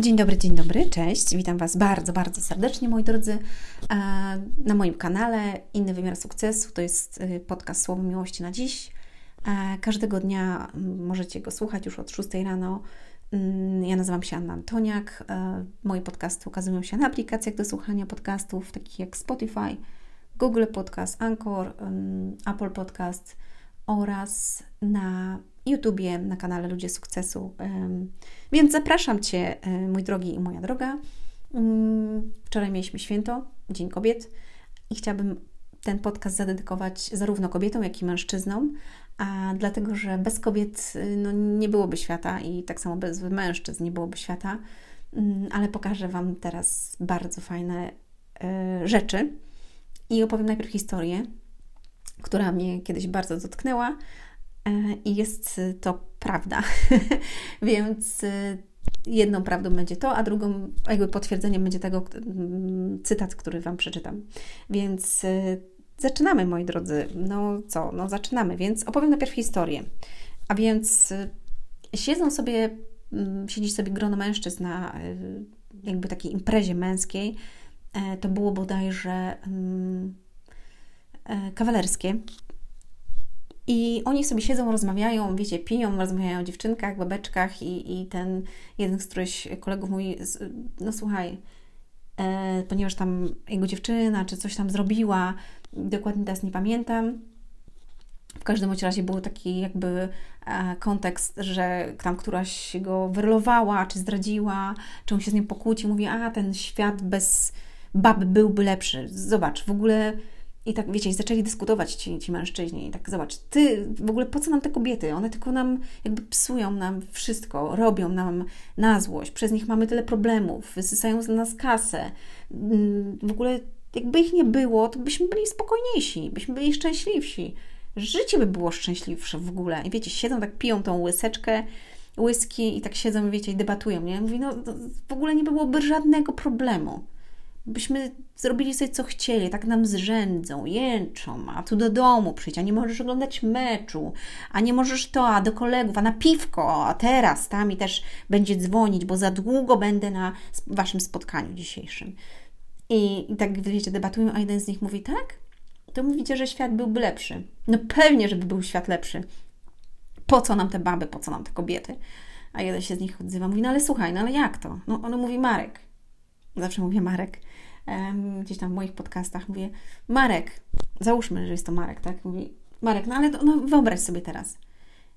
Dzień dobry, dzień dobry, cześć. Witam Was bardzo, bardzo serdecznie, moi drodzy, na moim kanale Inny Wymiar Sukcesu. To jest y, podcast Słowo Miłości na dziś. Każdego dnia mm, możecie go słuchać już od 6 rano. Mm, ja nazywam się Anna Antoniak. Moje podcasty ukazują się na aplikacjach do słuchania podcastów, takich jak Spotify, Google Podcast, Anchor, Apple Podcast oraz na YouTubie, na kanale Ludzie Sukcesu. Więc zapraszam Cię, mój drogi i moja droga. Mm, wczoraj mieliśmy święto, Dzień Kobiet i chciałabym ten podcast zadedykować zarówno kobietom, jak i mężczyznom, a dlatego, że bez kobiet no, nie byłoby świata i tak samo bez mężczyzn nie byłoby świata, mm, ale pokażę Wam teraz bardzo fajne e, rzeczy i opowiem najpierw historię, która mnie kiedyś bardzo dotknęła e, i jest to prawda. Więc e, jedną prawdą będzie to, a drugą jakby potwierdzeniem będzie tego mm, cytat, który Wam przeczytam. Więc e, zaczynamy, moi drodzy. No co? No zaczynamy, więc opowiem najpierw historię. A więc siedzą sobie, mm, siedzi sobie grono mężczyzn na jakby takiej imprezie męskiej. To było bodajże mm, E, kawalerskie. I oni sobie siedzą, rozmawiają, wiecie, piją, rozmawiają o dziewczynkach, babeczkach i, i ten jeden z któryś kolegów mówi, no słuchaj, e, ponieważ tam jego dziewczyna czy coś tam zrobiła, dokładnie teraz nie pamiętam, w każdym razie był taki jakby e, kontekst, że tam któraś go wyrolowała, czy zdradziła, czy on się z nim pokłócił, mówi, a ten świat bez bab byłby lepszy. Zobacz, w ogóle i tak, wiecie, zaczęli dyskutować ci, ci mężczyźni. I tak, zobacz, ty, w ogóle po co nam te kobiety? One tylko nam jakby psują nam wszystko, robią nam na złość. Przez nich mamy tyle problemów, wysysają z nas kasę. Mm, w ogóle, jakby ich nie było, to byśmy byli spokojniejsi, byśmy byli szczęśliwsi. Życie by było szczęśliwsze w ogóle. I wiecie, siedzą tak, piją tą łyseczkę, whisky i tak siedzą, wiecie, i debatują, nie? Mówi, no w ogóle nie byłoby żadnego problemu byśmy zrobili sobie co chcieli, tak nam zrzędzą, jęczą, a tu do domu przyjdź, a nie możesz oglądać meczu, a nie możesz to, a do kolegów, a na piwko, a teraz tam i też będzie dzwonić, bo za długo będę na waszym spotkaniu dzisiejszym. I, I tak, wiecie, debatują, a jeden z nich mówi, tak? To mówicie, że świat byłby lepszy. No pewnie, żeby był świat lepszy. Po co nam te baby, po co nam te kobiety? A jeden się z nich odzywa, mówi, no ale słuchaj, no ale jak to? No on mówi, Marek, zawsze mówię Marek, gdzieś tam w moich podcastach mówię, Marek, załóżmy, że jest to Marek, tak? Mówi, Marek, no ale to, no wyobraź sobie teraz.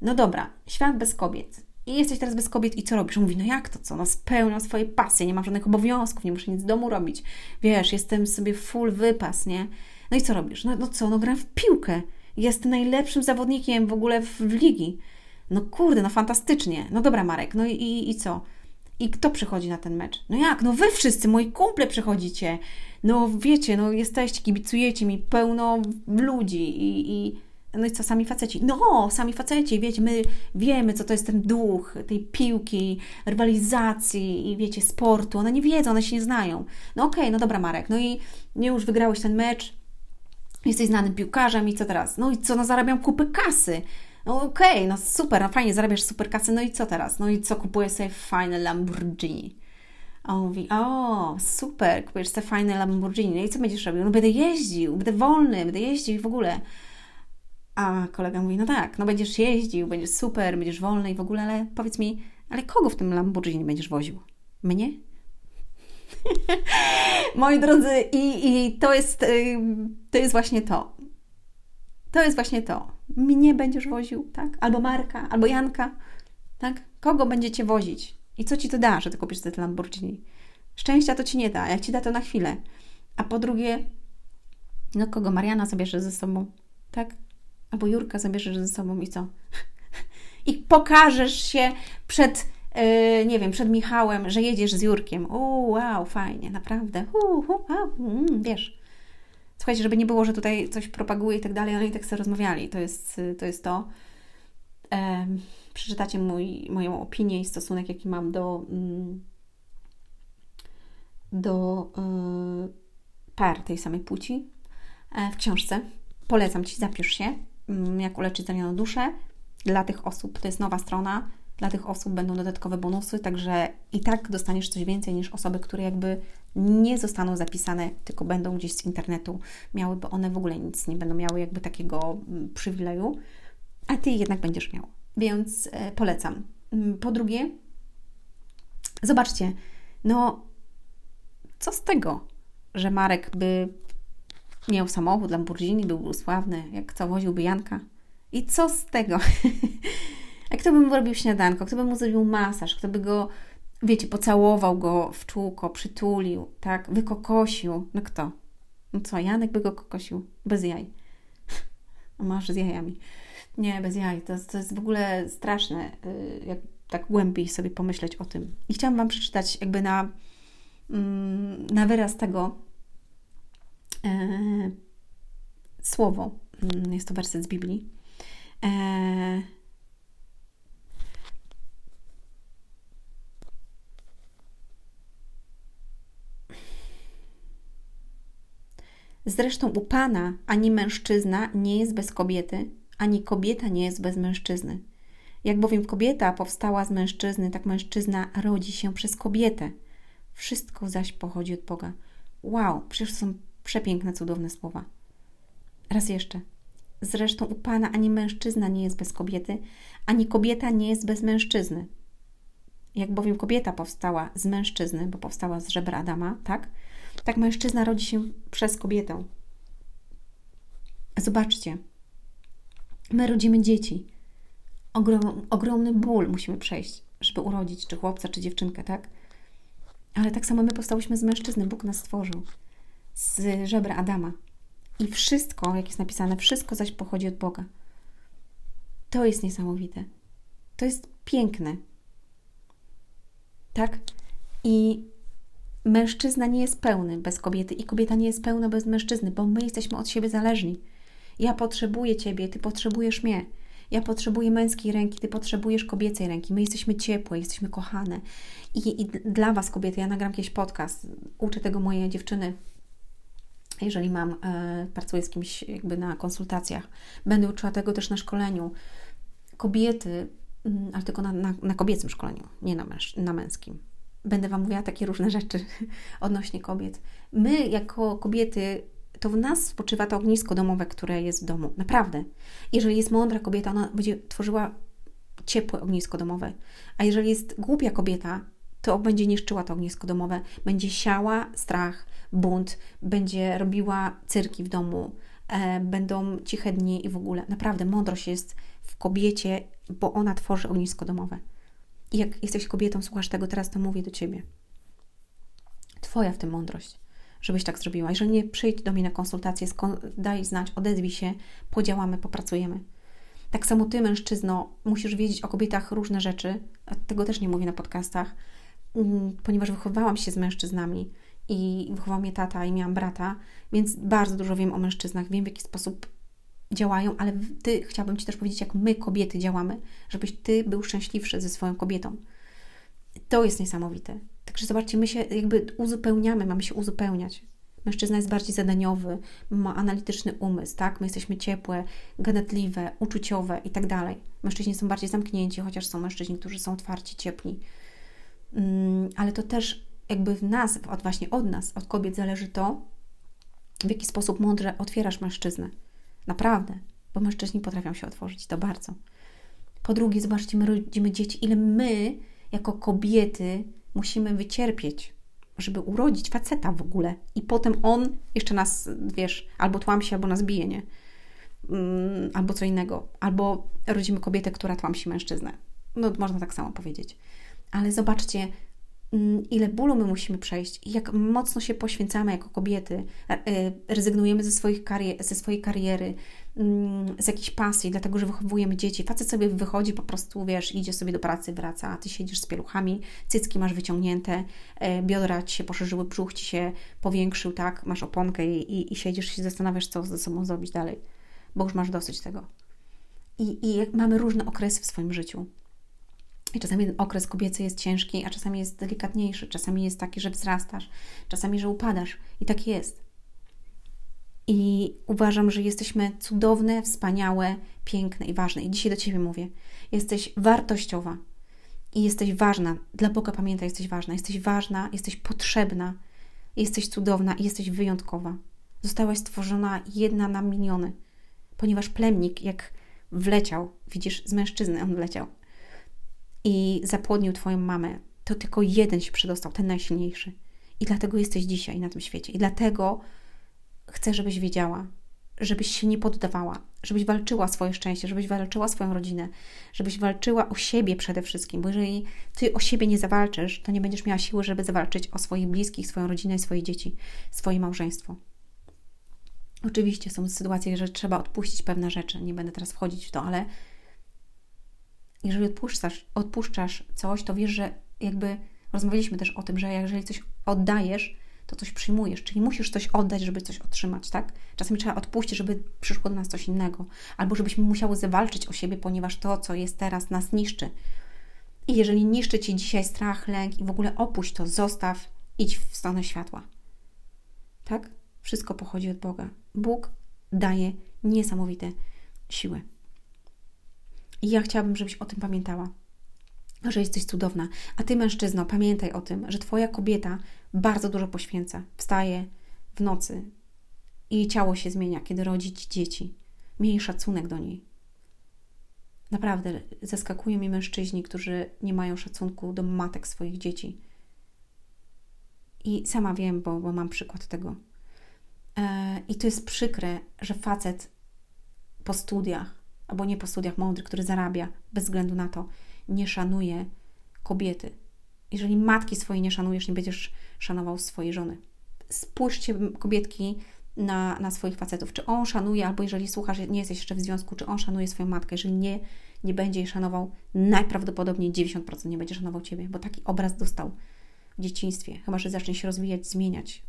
No dobra, świat bez kobiet. I jesteś teraz bez kobiet i co robisz? Mówi, no jak to co? No spełniam swoje pasje, nie mam żadnych obowiązków, nie muszę nic z domu robić. Wiesz, jestem sobie full wypas, nie? No i co robisz? No, no co? No gram w piłkę. Jestem najlepszym zawodnikiem w ogóle w, w ligi. No kurde, no fantastycznie. No dobra, Marek, no i, i, i co? I kto przychodzi na ten mecz? No jak? No wy wszyscy, moi kumple przychodzicie. No wiecie, no jesteście, kibicujecie mi pełno ludzi i, i no i co, sami faceci? No, sami faceci, wiecie, my wiemy, co to jest ten duch tej piłki, rywalizacji i wiecie, sportu. One nie wiedzą, one się nie znają. No okej, okay, no dobra, Marek, no i nie już wygrałeś ten mecz, jesteś znanym piłkarzem i co teraz? No i co, no zarabiam kupy kasy. No okej, okay, no super, no fajnie, zarabiasz super kasy, no i co teraz? No i co, kupujesz sobie fajne Lamborghini? A on mówi, o, super, kupujesz sobie fajne Lamborghini, no i co będziesz robił? No będę jeździł, będę wolny, będę jeździł i w ogóle. A kolega mówi, no tak, no będziesz jeździł, będziesz super, będziesz wolny i w ogóle, ale powiedz mi, ale kogo w tym Lamborghini będziesz woził? Mnie? Moi drodzy, i, i to, jest, y, to jest właśnie to. To jest właśnie to. Mnie będziesz woził, tak? Albo Marka, albo Janka, tak? Kogo będziecie wozić? I co ci to da, że ty kupisz te Lamborghini? Szczęścia to ci nie da, jak ci da to na chwilę. A po drugie, no kogo Mariana zabierze ze sobą, tak? Albo Jurka zabierzesz ze sobą i co? I pokażesz się przed, yy, nie wiem, przed Michałem, że jedziesz z Jurkiem. O, wow, fajnie, naprawdę. Uh, uh, uh, mm, wiesz. Słuchajcie, żeby nie było, że tutaj coś propaguje i tak dalej, ale i tak sobie rozmawiali. To jest to. Jest to. E, przeczytacie mój, moją opinię i stosunek, jaki mam do, mm, do e, par tej samej płci e, w książce. Polecam Ci, zapisz się, mm, jak uleczyć zranioną duszę. Dla tych osób to jest nowa strona. Dla tych osób będą dodatkowe bonusy, także i tak dostaniesz coś więcej niż osoby, które jakby nie zostaną zapisane, tylko będą gdzieś z internetu. Miałyby one w ogóle nic, nie będą miały jakby takiego mm, przywileju, a Ty jednak będziesz miał. Więc e, polecam. Mm, po drugie, zobaczcie, no co z tego, że Marek by miał samochód Lamborghini, był sławny, jak co woziłby Janka. I co z tego? A kto by mu robił śniadanko, kto by mu zrobił masaż, kto by go, wiecie, pocałował go w czółko, przytulił, tak, wykokosił. No kto? No co, Janek by go kokosił? Bez jaj. Masz z jajami. Nie, bez jaj. To, to jest w ogóle straszne, y, jak tak głębiej sobie pomyśleć o tym. I chciałam Wam przeczytać jakby na, mm, na wyraz tego e, słowo. Mm, jest to werset z Biblii. E, Zresztą u Pana ani mężczyzna nie jest bez kobiety, ani kobieta nie jest bez mężczyzny. Jak bowiem kobieta powstała z mężczyzny, tak mężczyzna rodzi się przez kobietę. Wszystko zaś pochodzi od Boga. Wow, przecież są przepiękne, cudowne słowa. Raz jeszcze. Zresztą u Pana ani mężczyzna nie jest bez kobiety, ani kobieta nie jest bez mężczyzny. Jak bowiem kobieta powstała z mężczyzny, bo powstała z żebra Adama, tak? Tak mężczyzna rodzi się przez kobietę. Zobaczcie, my rodzimy dzieci. Ogrom, ogromny ból musimy przejść, żeby urodzić czy chłopca, czy dziewczynkę, tak? Ale tak samo my powstałyśmy z mężczyzny. Bóg nas stworzył z żebra Adama. I wszystko, jak jest napisane, wszystko zaś pochodzi od Boga. To jest niesamowite. To jest piękne. Tak? I mężczyzna nie jest pełny bez kobiety i kobieta nie jest pełna bez mężczyzny, bo my jesteśmy od siebie zależni. Ja potrzebuję Ciebie, Ty potrzebujesz mnie. Ja potrzebuję męskiej ręki, Ty potrzebujesz kobiecej ręki. My jesteśmy ciepłe, jesteśmy kochane. I, i dla Was, kobiety, ja nagram jakiś podcast, uczę tego moje dziewczyny, jeżeli mam, e, pracuję z kimś jakby na konsultacjach. Będę uczyła tego też na szkoleniu. Kobiety, mm, ale tylko na, na, na kobiecym szkoleniu, nie na, męż, na męskim będę Wam mówiła takie różne rzeczy odnośnie kobiet. My, jako kobiety, to w nas spoczywa to ognisko domowe, które jest w domu. Naprawdę. Jeżeli jest mądra kobieta, ona będzie tworzyła ciepłe ognisko domowe. A jeżeli jest głupia kobieta, to będzie niszczyła to ognisko domowe, będzie siała strach, bunt, będzie robiła cyrki w domu, e, będą ciche dni i w ogóle. Naprawdę, mądrość jest w kobiecie, bo ona tworzy ognisko domowe. I jak jesteś kobietą, słuchasz tego teraz, to mówię do ciebie. Twoja w tym mądrość, żebyś tak zrobiła. Jeżeli nie, przyjdź do mnie na konsultację, daj znać, odezwij się, podziałamy, popracujemy. Tak samo ty, mężczyzno, musisz wiedzieć o kobietach różne rzeczy, tego też nie mówię na podcastach, mm, ponieważ wychowałam się z mężczyznami i wychował mnie tata i miałam brata, więc bardzo dużo wiem o mężczyznach, wiem w jaki sposób działają, ale Ty chciałabym Ci też powiedzieć, jak my, kobiety, działamy, żebyś Ty był szczęśliwszy ze swoją kobietą. To jest niesamowite. Także zobaczcie, my się jakby uzupełniamy, mamy się uzupełniać. Mężczyzna jest bardziej zadaniowy, ma analityczny umysł, tak? My jesteśmy ciepłe, ganetliwe, uczuciowe i tak dalej. Mężczyźni są bardziej zamknięci, chociaż są mężczyźni, którzy są otwarci, ciepli. Mm, ale to też jakby w nas, od właśnie od nas, od kobiet zależy to, w jaki sposób mądrze otwierasz mężczyznę. Naprawdę, bo mężczyźni potrafią się otworzyć, to bardzo. Po drugie, zobaczcie, my rodzimy dzieci, ile my, jako kobiety, musimy wycierpieć, żeby urodzić faceta w ogóle. I potem on jeszcze nas, wiesz, albo tłamsi, albo nas bije, nie? Mm, albo co innego. Albo rodzimy kobietę, która tłamsi mężczyznę. No, można tak samo powiedzieć. Ale zobaczcie, ile bólu my musimy przejść jak mocno się poświęcamy jako kobiety, e, e, rezygnujemy ze, swoich karier, ze swojej kariery, mm, z jakiejś pasji, dlatego że wychowujemy dzieci. Facet sobie wychodzi, po prostu, wiesz, idzie sobie do pracy, wraca, a Ty siedzisz z pieluchami, cycki masz wyciągnięte, e, biodra Ci się poszerzyły, brzuch Ci się powiększył, tak, masz oponkę i, i, i siedzisz się zastanawiasz, co ze sobą zrobić dalej, bo już masz dosyć tego. I, I mamy różne okresy w swoim życiu. I czasami okres kobiecy jest ciężki, a czasami jest delikatniejszy, czasami jest taki, że wzrastasz, czasami, że upadasz. I tak jest. I uważam, że jesteśmy cudowne, wspaniałe, piękne i ważne. I dzisiaj do Ciebie mówię. Jesteś wartościowa. I jesteś ważna. Dla Boga pamiętaj, jesteś ważna. Jesteś ważna, jesteś potrzebna, jesteś cudowna i jesteś wyjątkowa. Zostałaś stworzona jedna na miliony, ponieważ plemnik, jak wleciał, widzisz, z mężczyzny on wleciał i zapłodnił Twoją mamę, to tylko jeden się przedostał, ten najsilniejszy. I dlatego jesteś dzisiaj na tym świecie. I dlatego chcę, żebyś wiedziała, żebyś się nie poddawała, żebyś walczyła swoje szczęście, żebyś walczyła swoją rodzinę, żebyś walczyła o siebie przede wszystkim, bo jeżeli ty o siebie nie zawalczysz, to nie będziesz miała siły, żeby zawalczyć o swoich bliskich, swoją rodzinę, swoje dzieci, swoje małżeństwo. Oczywiście są sytuacje, że trzeba odpuścić pewne rzeczy, nie będę teraz wchodzić w to, ale jeżeli odpuszczasz, odpuszczasz coś, to wiesz, że jakby rozmawialiśmy też o tym, że jeżeli coś oddajesz, to coś przyjmujesz, czyli musisz coś oddać, żeby coś otrzymać, tak? Czasami trzeba odpuścić, żeby przyszło do nas coś innego, albo żebyśmy musiały zawalczyć o siebie, ponieważ to, co jest teraz, nas niszczy. I jeżeli niszczy Ci dzisiaj strach, lęk i w ogóle opuść to, zostaw, idź w stronę światła. Tak? Wszystko pochodzi od Boga. Bóg daje niesamowite siły. I ja chciałabym, żebyś o tym pamiętała, że jesteś cudowna. A ty, mężczyzno, pamiętaj o tym, że twoja kobieta bardzo dużo poświęca. Wstaje w nocy i jej ciało się zmienia, kiedy rodzi ci dzieci. Miej szacunek do niej. Naprawdę zaskakują mnie mężczyźni, którzy nie mają szacunku do matek swoich dzieci. I sama wiem, bo, bo mam przykład tego. E, I to jest przykre, że facet po studiach, albo nie po studiach mądry, który zarabia bez względu na to, nie szanuje kobiety. Jeżeli matki swojej nie szanujesz, nie będziesz szanował swojej żony. Spójrzcie, kobietki, na, na swoich facetów. Czy on szanuje, albo jeżeli słuchasz, nie jesteś jeszcze w związku, czy on szanuje swoją matkę. Jeżeli nie, nie będzie jej szanował, najprawdopodobniej 90% nie będzie szanował ciebie, bo taki obraz dostał w dzieciństwie. Chyba, że zacznie się rozwijać, zmieniać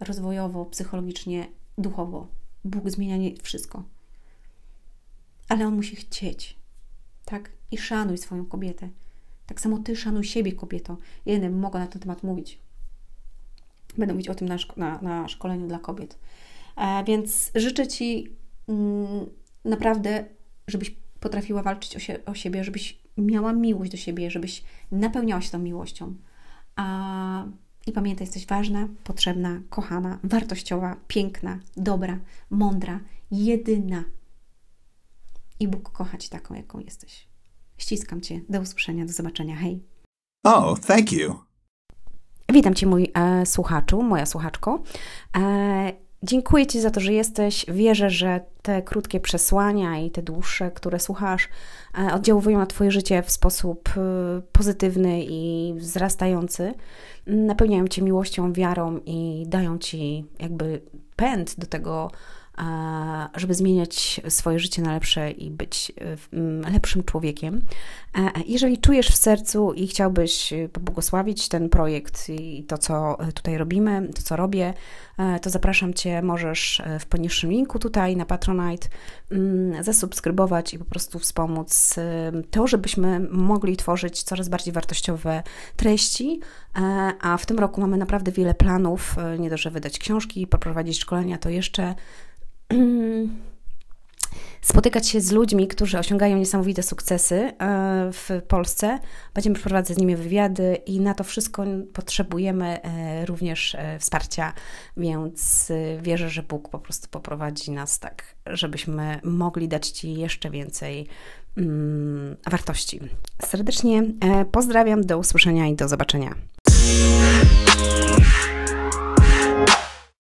rozwojowo, psychologicznie, duchowo. Bóg zmienia nie wszystko. Ale on musi chcieć, tak? I szanuj swoją kobietę. Tak samo ty szanuj siebie, kobieto. Ja nie mogę na ten temat mówić. Będę mówić o tym na, szko na, na szkoleniu dla kobiet. E, więc życzę Ci mm, naprawdę, żebyś potrafiła walczyć o, sie o, siebie, żebyś miała miłość do siebie, żebyś napełniała się tą miłością. A, I pamiętaj, jesteś ważna, potrzebna, kochana, wartościowa, piękna, dobra, mądra, jedyna. I Bóg kocha Cię taką, jaką jesteś. Ściskam Cię. Do usłyszenia, do zobaczenia. Hej. Oh, thank you. Witam Cię, mój e, słuchaczu, moja słuchaczko. E, dziękuję Ci za to, że jesteś. Wierzę, że te krótkie przesłania i te dłuższe, które słuchasz, e, oddziałują na Twoje życie w sposób e, pozytywny i wzrastający. Napełniają Cię miłością, wiarą i dają Ci jakby pęd do tego, żeby zmieniać swoje życie na lepsze i być e, lepszym człowiekiem. E, jeżeli czujesz w sercu i chciałbyś pobłogosławić ten projekt i to, co tutaj robimy, to, co robię, e, to zapraszam Cię, możesz w poniższym linku tutaj na Patronite mm, zasubskrybować i po prostu wspomóc to, żebyśmy mogli tworzyć coraz bardziej wartościowe treści, a w tym roku mamy naprawdę wiele planów, nie dość, że wydać książki, poprowadzić szkolenia, to jeszcze spotykać się z ludźmi, którzy osiągają niesamowite sukcesy e, w Polsce. Będziemy przeprowadzać z nimi wywiady i na to wszystko potrzebujemy e, również e, wsparcia, więc wierzę, że Bóg po prostu poprowadzi nas tak, żebyśmy mogli dać Ci jeszcze więcej mm, wartości. Serdecznie pozdrawiam, do usłyszenia i do zobaczenia.